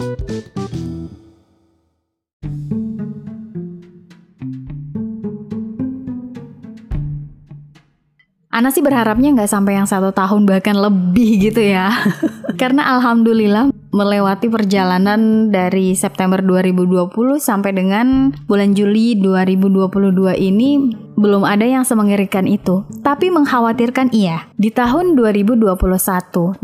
Ana sih berharapnya nggak sampai yang satu tahun bahkan lebih gitu ya. Karena alhamdulillah melewati perjalanan dari September 2020 sampai dengan bulan Juli 2022 ini belum ada yang semengerikan itu. Tapi mengkhawatirkan iya. Di tahun 2021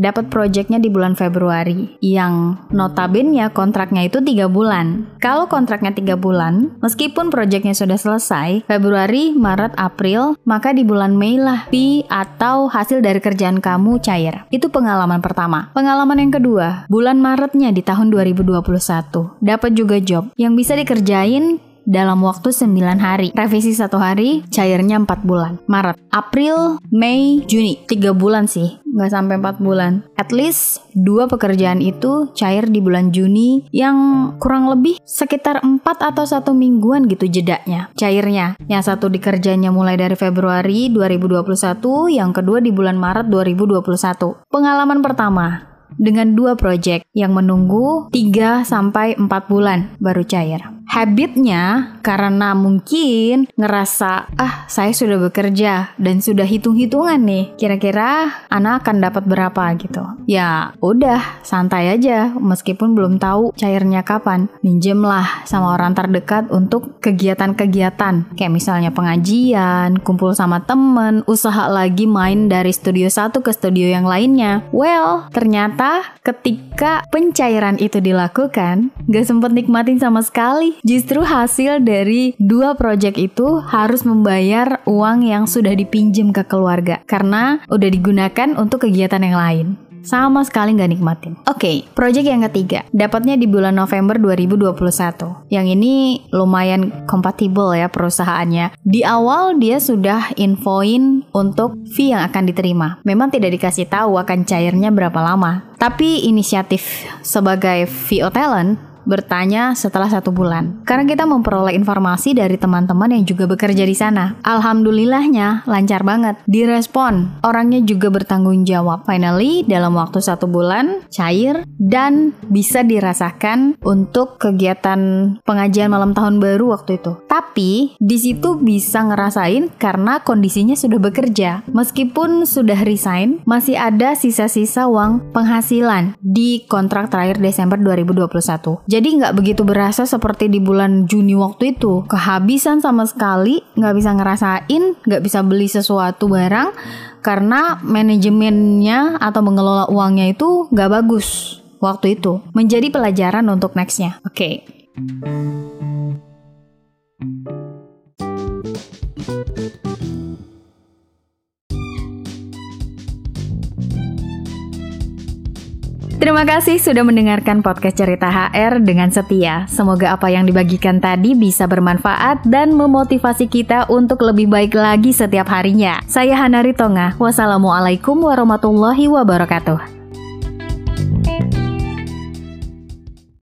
dapat proyeknya di bulan Februari yang notabene kontraknya itu tiga bulan. Kalau kontraknya tiga bulan, meskipun proyeknya sudah selesai, Februari, Maret, April, maka di bulan Mei lah fee atau hasil dari kerjaan kamu cair. Itu pengalaman pertama. Pengalaman yang kedua, bulan Maretnya di tahun 2021 dapat juga job yang bisa dikerjain dalam waktu 9 hari. Revisi satu hari, cairnya 4 bulan. Maret, April, Mei, Juni. 3 bulan sih, nggak sampai 4 bulan. At least dua pekerjaan itu cair di bulan Juni yang kurang lebih sekitar 4 atau satu mingguan gitu jedanya cairnya. Yang satu dikerjanya mulai dari Februari 2021, yang kedua di bulan Maret 2021. Pengalaman pertama, dengan dua proyek yang menunggu 3 sampai 4 bulan baru cair habitnya karena mungkin ngerasa ah saya sudah bekerja dan sudah hitung-hitungan nih kira-kira anak akan dapat berapa gitu. Ya udah santai aja meskipun belum tahu cairnya kapan. Minjem sama orang terdekat untuk kegiatan-kegiatan. Kayak misalnya pengajian kumpul sama temen usaha lagi main dari studio satu ke studio yang lainnya. Well ternyata ketika pencairan itu dilakukan gak sempet nikmatin sama sekali Justru hasil dari dua proyek itu harus membayar uang yang sudah dipinjam ke keluarga karena udah digunakan untuk kegiatan yang lain sama sekali nggak nikmatin. Oke, okay, project yang ketiga dapatnya di bulan November 2021. Yang ini lumayan kompatibel ya perusahaannya. Di awal dia sudah infoin untuk fee yang akan diterima. Memang tidak dikasih tahu akan cairnya berapa lama. Tapi inisiatif sebagai VO Talent bertanya setelah satu bulan. Karena kita memperoleh informasi dari teman-teman yang juga bekerja di sana. Alhamdulillahnya lancar banget. Direspon, orangnya juga bertanggung jawab. Finally, dalam waktu satu bulan, cair dan bisa dirasakan untuk kegiatan pengajian malam tahun baru waktu itu. Tapi, di situ bisa ngerasain karena kondisinya sudah bekerja. Meskipun sudah resign, masih ada sisa-sisa uang penghasilan di kontrak terakhir Desember 2021. Jadi nggak begitu berasa seperti di bulan Juni waktu itu. Kehabisan sama sekali, nggak bisa ngerasain, nggak bisa beli sesuatu barang karena manajemennya atau mengelola uangnya itu nggak bagus waktu itu. Menjadi pelajaran untuk nextnya. Oke. Okay. Terima kasih sudah mendengarkan podcast Cerita HR dengan setia. Semoga apa yang dibagikan tadi bisa bermanfaat dan memotivasi kita untuk lebih baik lagi setiap harinya. Saya Hanari Tonga. Wassalamualaikum warahmatullahi wabarakatuh.